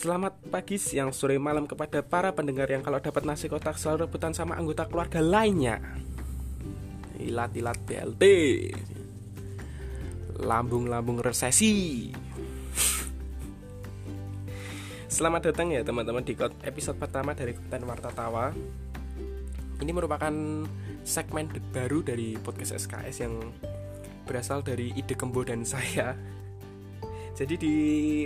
Selamat pagi, siang, sore, malam kepada para pendengar yang kalau dapat nasi kotak selalu rebutan sama anggota keluarga lainnya. Ilat-ilat BLT. Lambung-lambung resesi. Selamat datang ya teman-teman di episode pertama dari konten Warta Tawa. Ini merupakan segmen baru dari podcast SKS yang berasal dari ide Kembo dan saya jadi di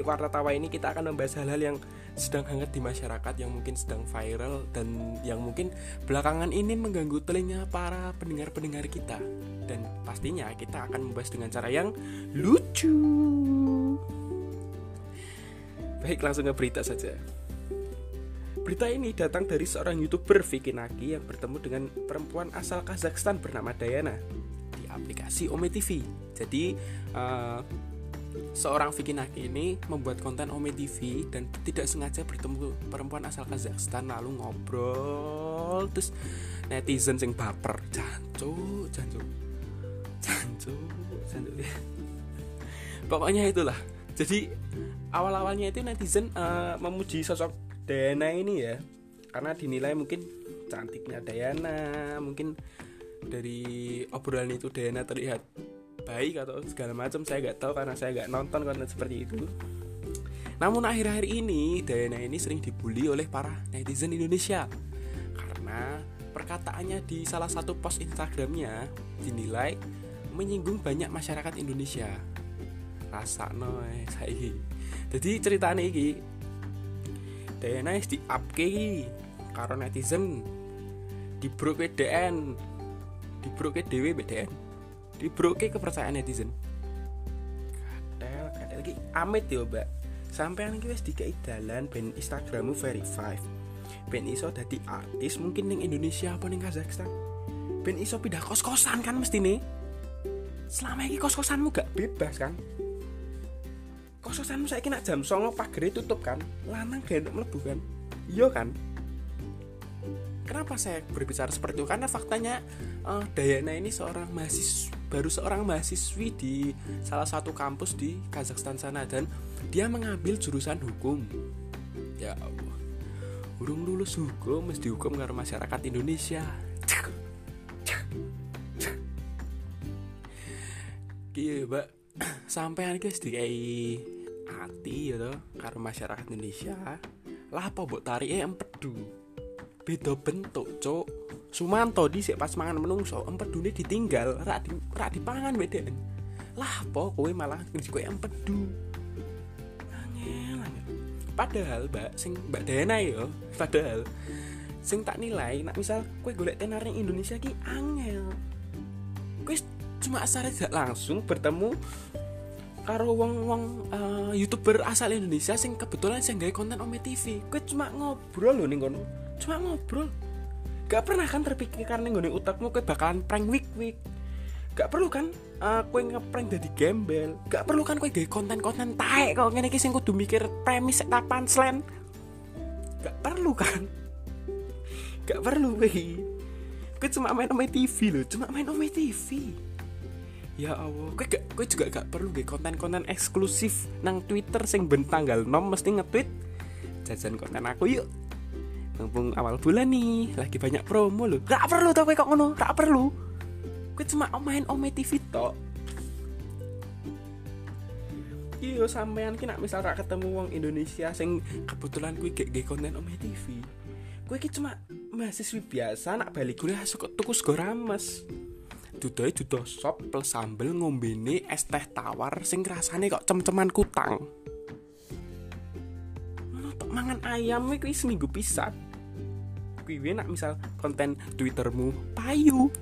Warta Tawa ini kita akan membahas hal-hal yang sedang hangat di masyarakat yang mungkin sedang viral dan yang mungkin belakangan ini mengganggu telinga para pendengar-pendengar kita. Dan pastinya kita akan membahas dengan cara yang lucu. Baik, langsung ke berita saja. Berita ini datang dari seorang youtuber Vicky Naki yang bertemu dengan perempuan asal Kazakhstan bernama Dayana di aplikasi Ome TV. Jadi uh, seorang Vicky Naki ini membuat konten Ome TV dan tidak sengaja bertemu perempuan asal Kazakhstan lalu ngobrol. Terus netizen sing baper jancu jancu jancu jancu ya pokoknya itulah. Jadi awal-awalnya itu netizen uh, memuji sosok Dayana ini ya. Karena dinilai mungkin cantiknya Dayana mungkin dari obrolan itu Dayana terlihat baik atau segala macam saya nggak tahu karena saya nggak nonton konten seperti itu. Namun akhir-akhir ini Dayana ini sering dibully oleh para netizen Indonesia. Karena perkataannya di salah satu post Instagramnya dinilai menyinggung banyak masyarakat Indonesia. Rasa noy saya jadi ceritanya ini Dayana di up karena netizen. Di bro DN di bro dewe BDN dibroke kepercayaan netizen. Kadel kadel lagi amit ya mbak. Sampai iki wis dikai dalan ben Instagrammu verify. Ben iso dadi artis mungkin ning Indonesia apa ning Kazakhstan. Ben iso pindah kos-kosan kan mesti nih selama ini kos-kosanmu gak bebas kan? Kos-kosanmu saya kena jam songo pagere tutup kan? Lanang gak mlebu kan? Iya kan kenapa saya berbicara seperti itu karena faktanya uh, Dayana ini seorang mahasiswa baru seorang mahasiswi di salah satu kampus di Kazakhstan sana dan dia mengambil jurusan hukum. Ya Allah. Urung lulus hukum mesti hukum karena masyarakat Indonesia. Iya, Mbak. Sampai guys dikai hati ya toh karo masyarakat Indonesia. Lah apa mbok tarike empedu. Beda bentuk, Cuk. Sumanto di pas mangan menungso empedu ditinggal rak di, rak dipangan beda lah apa kowe malah kowe empedu angel padahal mbak sing mbak Dana yo padahal sing tak nilai nak misal kowe golek tenar Indonesia ki angel. Kowe cuma asal tidak langsung bertemu karo wong-wong uh, youtuber asal Indonesia sing kebetulan sing gawe konten Ome TV kowe cuma ngobrol loh nih kono cuma ngobrol. Gak pernah kan terpikirkan nih gue utakmu kayak bakalan prank week week. Gak perlu kan uh, kue ngeprank jadi gembel. Gak perlu kan kue gaya konten-konten taek kalau ngene iki sing kudu mikir premis tak punchline gak perlu kan. Gak perlu kue kue cuma main ome TV loh cuma main ome TV ya Allah kue gak kue juga gak perlu gaya konten-konten eksklusif nang Twitter sing ben tanggal nom mesti nge-tweet jajan konten aku yuk mumpung awal bulan nih lagi banyak promo loh. Gak perlu tau kok ngono gak perlu. Gue cuma main ome TV tok. Iya sampean ki nak misal rak ketemu wong Indonesia sing kebetulan gue gak konten ome TV gue ki cuma mahasiswi biasa nak balik kuliah suka tuku sego rames. Dudai dudo sop plus sambel ngombene es teh tawar sing rasane kok cem-ceman kutang mangan ayam kuwi seminggu pisan kuwi nak misal konten twittermu payu.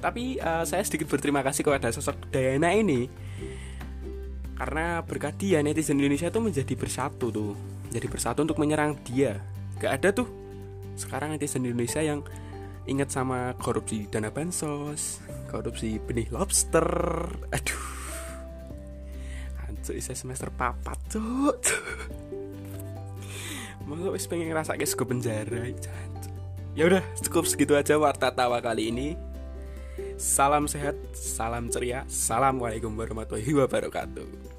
Tapi uh, saya sedikit berterima kasih kepada sosok Dayana ini. Karena berkat dia netizen Indonesia tuh menjadi bersatu tuh. Jadi bersatu untuk menyerang dia. Gak ada tuh sekarang netizen Indonesia yang ingat sama korupsi dana bansos korupsi benih lobster. Aduh Cuk, isa semester papat, cuk. Masa wis pengen ngerasa guys ke penjara. Ya udah, cukup segitu aja warta tawa kali ini. Salam sehat, salam ceria, assalamualaikum warahmatullahi wabarakatuh.